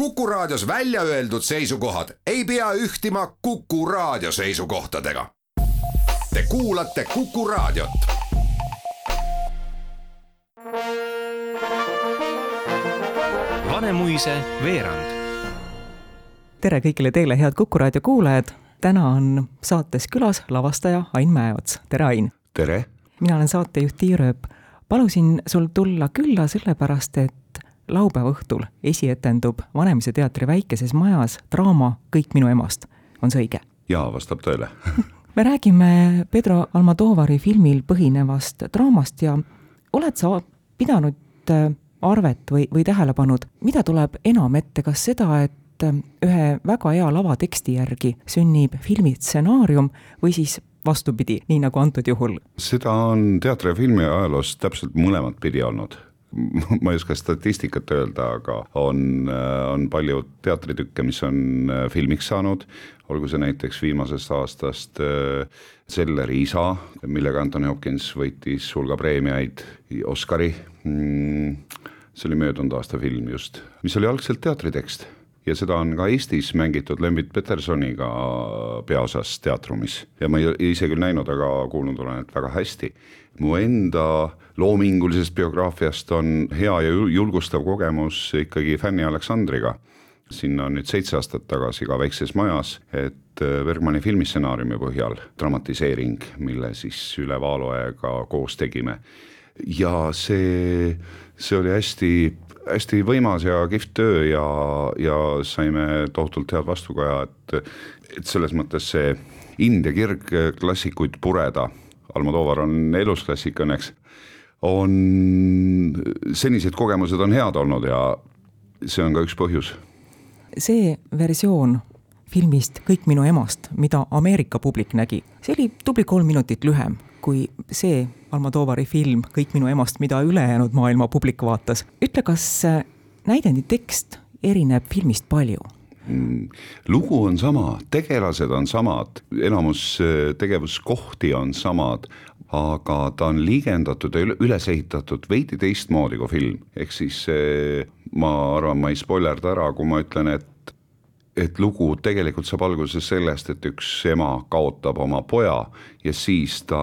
Kuku Raadios välja öeldud seisukohad ei pea ühtima Kuku Raadio seisukohtadega. Te kuulate Kuku Raadiot. Vanemuise veerand. tere kõigile teile, head Kuku Raadio kuulajad. täna on saates külas lavastaja Ain Mäeots. tere, Ain! tere! mina olen saatejuht Tiia Rööp. palusin sul tulla külla sellepärast, et laupäeva õhtul esietendub Vanemuise teatri väikeses majas draama Kõik minu emast. on see õige? jaa, vastab tõele me räägime Pedro Almodovari filmil põhinevast draamast ja oled sa pidanud äh, arvet või, või tähele pannud, mida tuleb enam ette, kas seda, et äh, ühe väga hea lavateksti järgi sünnib filmi stsenaarium või siis vastupidi, nii nagu antud juhul? seda on teatri ja filmi ajaloos täpselt mõlemat pidi olnud ma ei oska statistikat öelda, aga on, on palju teatritükke, mis on äh, filmiks saanud, olgu see näiteks viimasest aastast äh, Selleri isa, millega Anthony Hopkins võitis hulga preemiaid, Oscari, mm, see oli möödunud aasta film just, mis oli algselt teatritekst ja seda on ka Eestis mängitud Lembit Petersoniga peaosas teatrumis ja ma ise küll näinud, aga kuulnud olen, et väga hästi. mu enda loomingulisest biograafiast on hea ja julgustav kogemus ikkagi Fanny Aleksandriga. sinna nüüd seitse aastat tagasi ka Väikses Majas, et äh, Bergmani filmistsenaariumi põhjal dramatiseering, mille siis üle Vaaloega koos tegime. ja see, see oli hästi hästi võimas ja kihvt töö ja, ja saime tohutult head vastukaja, et, et selles mõttes see ind ja kirg klassikuid pureda, Almodovar on elus klassik õnneks, on, senised kogemused on head olnud ja see on ka üks põhjus. see versioon filmist Kõik minu emast, mida Ameerika publik nägi, see oli tubli kolm minutit lühem kui see Almodovari film Kõik minu emast, mida ülejäänud maailma publik vaatas. ütle, kas näidendi tekst erineb filmist palju? Mm, lugu on sama, tegelased on samad, enamus tegevuskohti on samad, aga ta on liigendatud ja üles ehitatud veidi teistmoodi kui film, ehk siis ma arvan, ma ei spoilerda ära, kui ma ütlen, et et lugu tegelikult saab alguse sellest, et üks ema kaotab oma poja ja siis ta,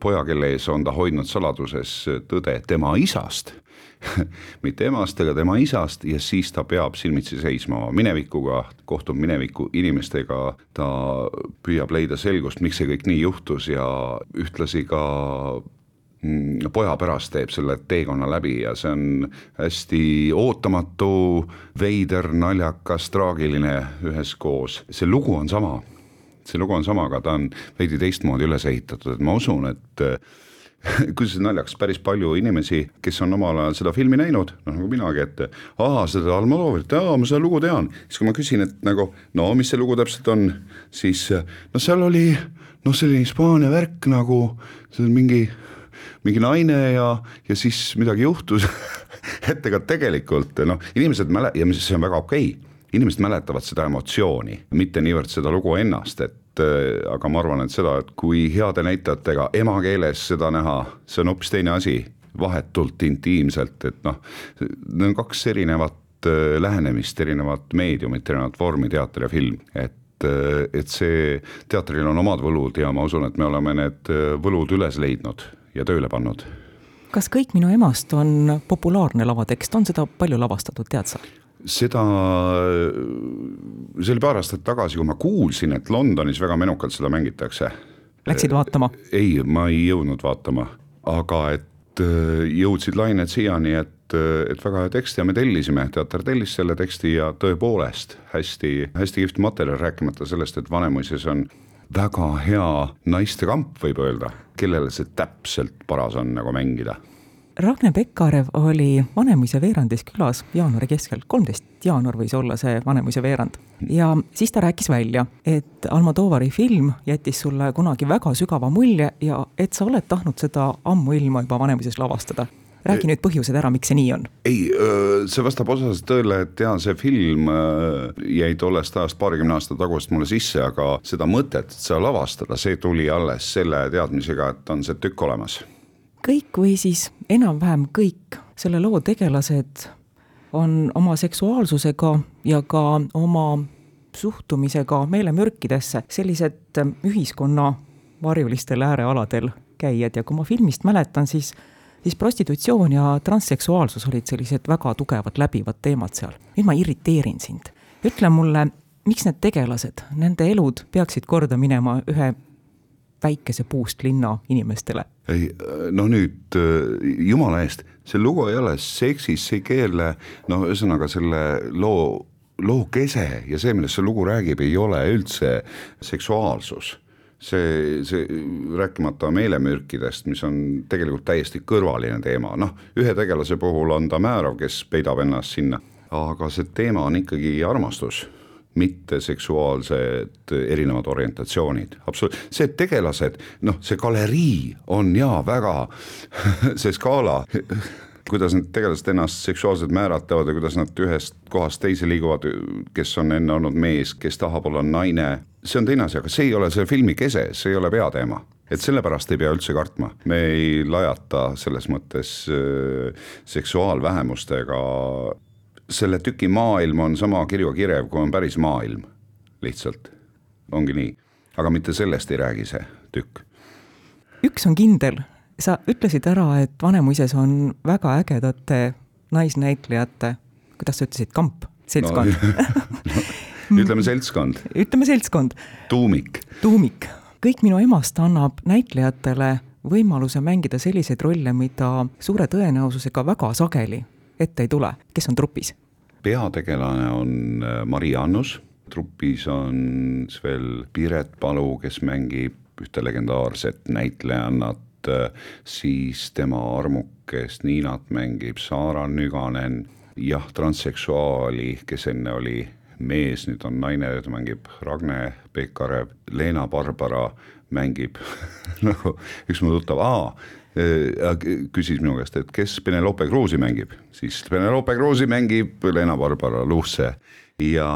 poja, kelle ees on ta hoidnud saladuses tõde tema isast mitte emast ega tema isast ja siis ta peab silmitsi seisma oma minevikuga, kohtub mineviku inimestega, ta püüab leida selgust, miks see kõik nii juhtus ja ühtlasi ka poja pärast teeb selle teekonna läbi ja see on hästi ootamatu, veider, naljakas, traagiline üheskoos, see lugu on sama. see lugu on sama, aga ta on veidi teistmoodi üles ehitatud, et ma usun, et kuidas see naljakas, päris palju inimesi, kes on omal ajal seda filmi näinud, noh nagu minagi, et aa, seda Almodovarit, aa, ma seda lugu tean. siis kui ma küsin, et nagu no mis see lugu täpselt on, siis no seal oli noh, selline Hispaania värk nagu, see on mingi, mingi naine ja, ja siis midagi juhtus et ega tegelikult noh, inimesed mäle- ja see on väga okei. Okay inimesed mäletavad seda emotsiooni, mitte niivõrd seda lugu ennast, et äh, aga ma arvan, et seda, et kui heade näitlejatega emakeeles seda näha, see on hoopis teine asi, vahetult intiimselt, et noh, need on kaks erinevat äh, lähenemist, erinevat meediumit, erinevat vormi, teater ja film, et äh, et see, teatril on omad võlud ja ma usun, et me oleme need võlud üles leidnud ja tööle pannud. kas Kõik minu emast on populaarne lavatekst, on seda palju lavastatud, tead sa? seda, see oli paar aastat tagasi, kui ma kuulsin, et Londonis väga menukalt seda mängitakse. Läksid vaatama? ei, ma ei jõudnud vaatama, aga et äh, jõudsid lained siiani, et, äh, et väga hea tekst ja me tellisime, teater tellis selle teksti ja tõepoolest hästi, hästi kihvt materjal, rääkimata sellest, et Vanemuises on väga hea naistekamp, võib öelda, kellele see täpselt paras on nagu mängida? Ragne Pekkarev oli Vanemuise veerandis külas jaanuari keskel, kolmteist jaanuar võis olla see Vanemuise veerand. ja siis ta rääkis välja, et Almodovari film jättis sulle kunagi väga sügava mulje ja et sa oled tahtnud seda ammuilma juba Vanemuises lavastada räägi nüüd põhjused ära, miks see nii on. ei, see vastab osaliselt tõele, et jaa, see film jäi tollest ajast paarikümne aasta tagusest mulle sisse, aga seda mõtet, et seda lavastada, see tuli alles selle teadmisega, et on see tükk olemas kõik või siis enam-vähem kõik selle loo tegelased on oma seksuaalsusega ja ka oma suhtumisega meelemürkidesse sellised ühiskonna varjulistel äärealadel käijad ja kui ma filmist mäletan, siis siis prostitutsioon ja transseksuaalsus olid sellised väga tugevad läbivad teemad seal. nüüd ma irriteerin sind. ütle mulle, miks need tegelased, nende elud peaksid korda minema ühe väikese puust linna inimestele? ei, no nüüd jumala eest, see lugu ei ole seksis, see ei keerle, no ühesõnaga selle loo, loo kese ja see, millest see lugu räägib, ei ole üldse seksuaalsus see, see rääkimata meelemürkidest, mis on tegelikult täiesti kõrvaline teema, noh, ühe tegelase puhul on ta määrav, kes peidab ennast sinna, aga see teema on ikkagi armastus mitte seksuaalsed erinevad orientatsioonid, absoluut-, see, tegelased, noh, see galerii on jaa väga see skaala kuidas need tegelased ennast seksuaalselt määratlevad ja kuidas nad ühest kohast teise liiguvad, kes on enne olnud mees, kes tahab olla naine, see on teine asi, aga see ei ole selle filmi kese, see ei ole peateema. Et sellepärast ei pea üldse kartma, me ei lajata selles mõttes äh, seksuaalvähemustega, selle tüki maailm on sama kirju kirev, kui on päris maailm, lihtsalt, ongi nii. aga mitte sellest ei räägi see tükk. üks on kindel sa ütlesid ära, et Vanemuises on väga ägedate naisnäitlejate, kuidas sa ütlesid, kamp, seltskond no, ütleme seltskond. ütleme seltskond. tuumik. tuumik. kõik minu emast annab näitlejatele võimaluse mängida selliseid rolle, mida suure tõenäosusega väga sageli ette ei tule. kes on trupis? peategelane on äh, Mari Annus, trupis on veel Piret Palu, kes mängib ühte legendaarset näitlejannat siis tema armukest Niinat mängib Saara Nüganen, jah, transseksuaali, kes enne oli mees, nüüd on naine, ta mängib Ragne Pekarev, Leena Barbara mängib nagu üks mu tuttav, aa, äh, küsis minu käest, et kes Penelope Kruusi mängib, siis Penelope Kruusi mängib Leena Barbara Luhse ja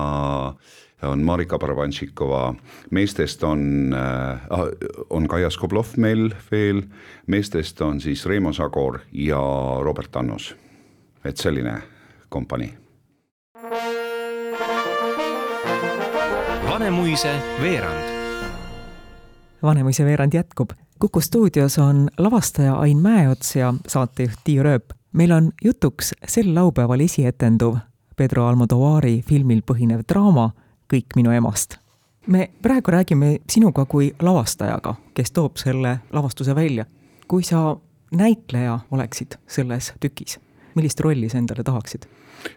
äh, on Marika Barabantšikova, meestest on äh,, on Kaia Skoblov meil veel, meestest on siis Reimo Sagor ja Robert Annus. et selline kompanii. Vanemuise veerand. Vanemuise veerand jätkub. kuku stuudios on lavastaja Ain Mäeots ja saatejuht Tiia Rööp. meil on jutuks sel laupäeval esietenduv Pedro Almodovari filmil põhinev draama kõik minu emast. me praegu räägime sinuga kui lavastajaga, kes toob selle lavastuse välja. kui sa näitleja oleksid selles tükis, millist rolli sa endale tahaksid?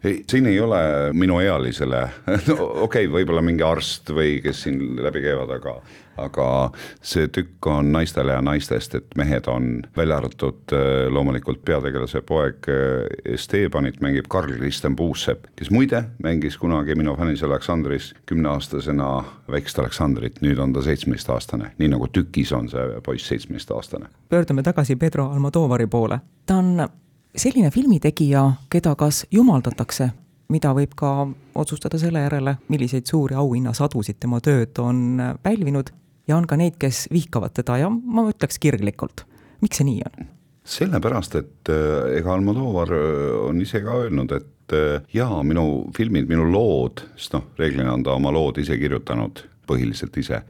ei, siin ei ole minuealisele, no okei okay,, võib-olla mingi arst või kes siin läbi käivad, aga aga see tükk on naistele ja naistest, et mehed on välja arvatud äh, loomulikult peategelase poeg äh, Estebanit mängib Karl-Kristjan Puusepp, kes muide mängis kunagi minu fännis Aleksandris kümneaastasena väikest Aleksandrit, nüüd on ta seitsmeteistaastane, nii nagu tükis on see poiss seitsmeteistaastane. pöördume tagasi Pedro Almodovari poole, ta on selline filmitegija, keda kas jumaldatakse, mida võib ka otsustada selle järele, milliseid suuri auhinnasadusid tema tööd on pälvinud, ja on ka neid, kes vihkavad teda ja ma ütleks kirglikult. miks see nii on? sellepärast, et äh, ega Almodovar äh, on ise ka öelnud, et äh, jaa, minu filmid, minu lood, sest noh, reeglina on ta oma lood ise kirjutanud, põhiliselt ise,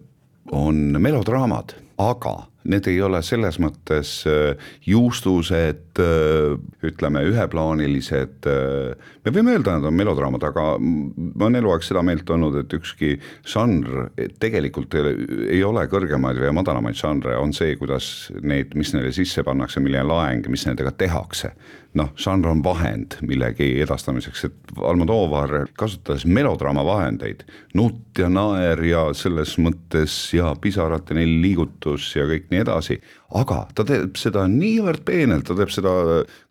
on melodraamad, aga need ei ole selles mõttes äh, juustused, äh, ütleme, üheplaanilised, äh, me võime öelda, nad on melodraamad, aga ma olen eluaeg seda meelt olnud, et ükski žanr tegelikult ei ole kõrgemaid või madalamaid žanre, on see, kuidas neid, mis neile sisse pannakse, milline laeng, mis nendega tehakse. Noh, žanr on vahend millegi edastamiseks, et Almodovar kasutas melodraama vahendeid, nutt ja naer ja selles mõttes ja pisarateni liigutus ja kõik nii edasi, aga ta teeb seda niivõrd peenelt, ta teeb seda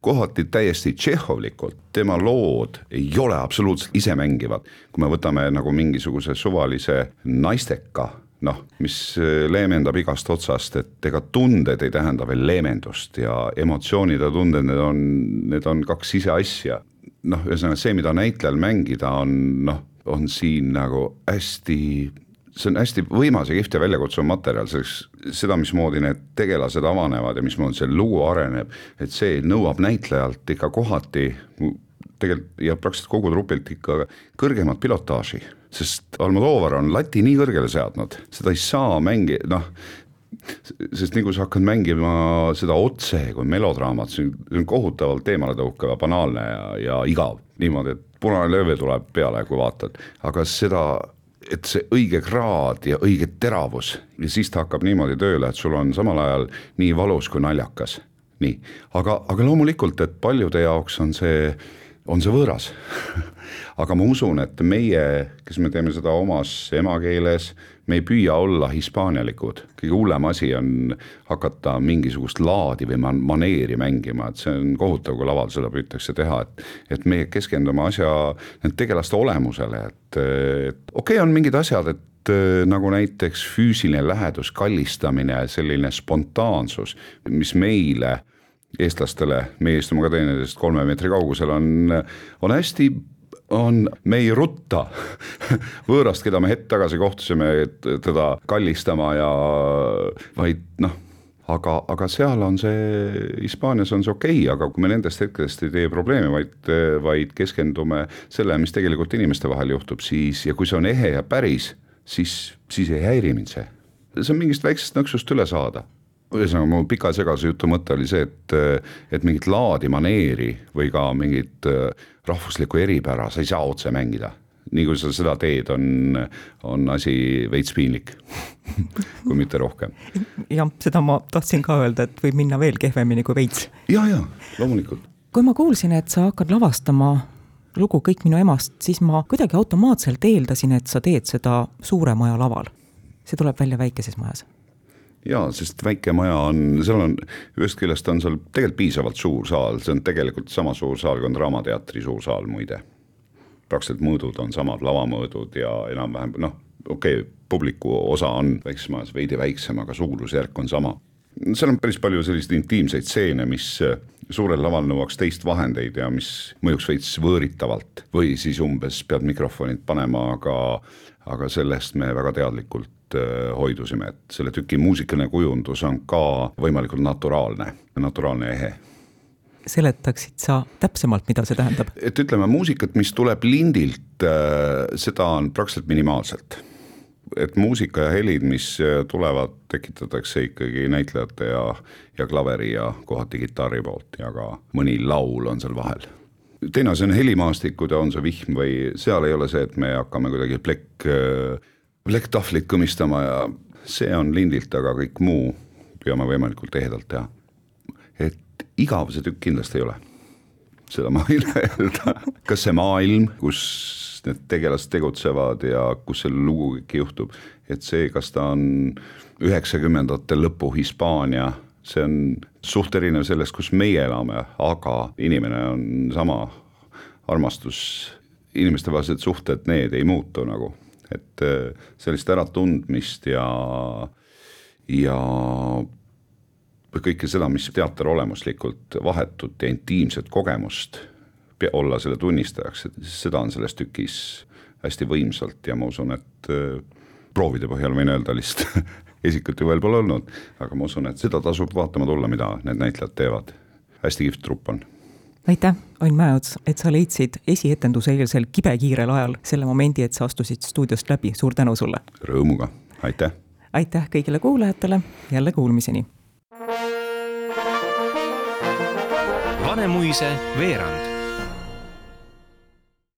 kohati täiesti tšehhovlikult, tema lood ei ole absoluutselt isemängivad. kui me võtame nagu mingisuguse suvalise naisteka noh, mis äh, leevendab igast otsast, et ega tunded ei tähenda veel leevendust ja emotsioonid ja tunded, need on, need on kaks ise asja. noh, ühesõnaga see, mida näitlejal mängida on, noh, on siin nagu hästi see on hästi võimas ja kihvt ja väljakutsuv materjal, selleks, seda, mismoodi need tegelased avanevad ja mismoodi see lugu areneb, et see nõuab näitlejalt ikka kohati tegelikult ja praktiliselt kogu trupilt ikka kõrgemat pilotaaži, sest Almodovar on lati nii kõrgele seadnud, seda ei saa mängida, noh sest nii kui sa hakkad mängima seda otse kui melodraamat, see on kohutavalt eemaletõukav ja banaalne ja, ja igav. niimoodi, et punane lööve tuleb peale, kui vaatad, aga seda, et see õige kraad ja õige teravus ja siis ta hakkab niimoodi tööle, et sul on samal ajal nii valus kui naljakas. nii, aga, aga loomulikult, et paljude jaoks on see, on see võõras. Aga ma usun, et meie, kes me teeme seda omas emakeeles, me ei püüa olla hispaanialikud, kõige hullem asi on hakata mingisugust laadi või man-, maneeri mängima, et see on kohutav, kui laval seda püütakse teha, et et me keskendume asja, nende tegelaste olemusele, et, et okei okay,, on mingid asjad, et nagu näiteks füüsiline lähedus, kallistamine, selline spontaansus, mis meile eestlastele, meie istume ka teineteisest kolme meetri kaugusel, on, on hästi on, me ei rutta võõrast, keda me hetk tagasi kohtusime, teda kallistama ja vaid noh, aga, aga seal on see, Hispaanias on see okei okay,, aga kui me nendest hetkedest ei tee probleemi, vaid, vaid keskendume sellele, mis tegelikult inimeste vahel juhtub, siis ja kui see on ehe ja päris, siis, siis ei häiri mind see. see on mingist väiksest nõksust üle saada ühesõnaga mu pika segase jutu mõte oli see, et, et mingit laadi, maneeri või ka mingit äh, rahvuslikku eripära sa ei saa otse mängida. nii kui sa seda teed, on, on asi veits piinlik kui mitte rohkem. jah, seda ma tahtsin ka öelda, et võib minna veel kehvemini kui veits. ja, ja loomulikult. kui ma kuulsin, et sa hakkad lavastama lugu Kõik minu emast, siis ma kuidagi automaatselt eeldasin, et sa teed seda suure maja laval. see tuleb välja väikeses majas jaa, sest väike maja on, seal on, ühest küljest on seal tegelikult piisavalt suur saal, see on tegelikult sama suur saal kui on Draamateatri suur saal muide. praktiliselt mõõdud on samad, lavamõõdud ja enam-vähem noh, okei okay,, publiku osa on väikses majas veidi väiksem, aga suurusjärk on sama. seal on päris palju selliseid intiimseid stseene, mis suurel laval nõuaks teist vahendeid ja mis mõjuks veits võõritavalt või siis umbes pead mikrofonid panema, aga aga sellest me väga teadlikult Äh, hoidusime, et selle tüki muusikaline kujundus on ka võimalikult naturaalne, naturaalne ja ehe seletaksid sa täpsemalt, mida see tähendab? et ütleme, muusikat, mis tuleb lindilt, äh, seda on praktiliselt minimaalselt. Et muusika ja helid, mis äh, tulevad, tekitatakse ikkagi näitlejate ja, ja klaveri ja kohati kitarri poolt ja ka mõni laul on seal vahel teine asi on helimaastikud ja on see vihm või seal ei ole see, et me hakkame kuidagi plekk plekktahvlit kõmistama ja see on lindilt, aga kõik muu püüame võimalikult ehedalt teha. et igav see tükk kindlasti ei ole, seda ma võin öelda. kas see maailm, kus need tegelased tegutsevad ja kus see lugu kõik juhtub, et see, kas ta on üheksakümnendate lõpu Hispaania, see on suht erinev sellest, kus meie elame, aga inimene on sama, armastus, inimestevahelised suhted, need ei muutu nagu et äh, sellist äratundmist ja, ja kõike seda, mis teater olemuslikult vahetut ja intiimset kogemust olla selle tunnistajaks, et seda on selles tükis hästi võimsalt ja ma usun, et äh, proovide põhjal võin öelda lihtsalt isikut ju veel pole olnud, aga ma usun, et seda tasub vaatama tulla, mida need näitlejad teevad. hästi kihvt trupp on aitäh, Ain Mäeots, et sa leidsid esietenduse eelsel kibekiirel ajal selle momendi, et sa astusid stuudiost läbi, suur tänu sulle! Rõõmuga, aitäh! aitäh kõigile kuulajatele, jälle kuulmiseni! Vanemuise veerand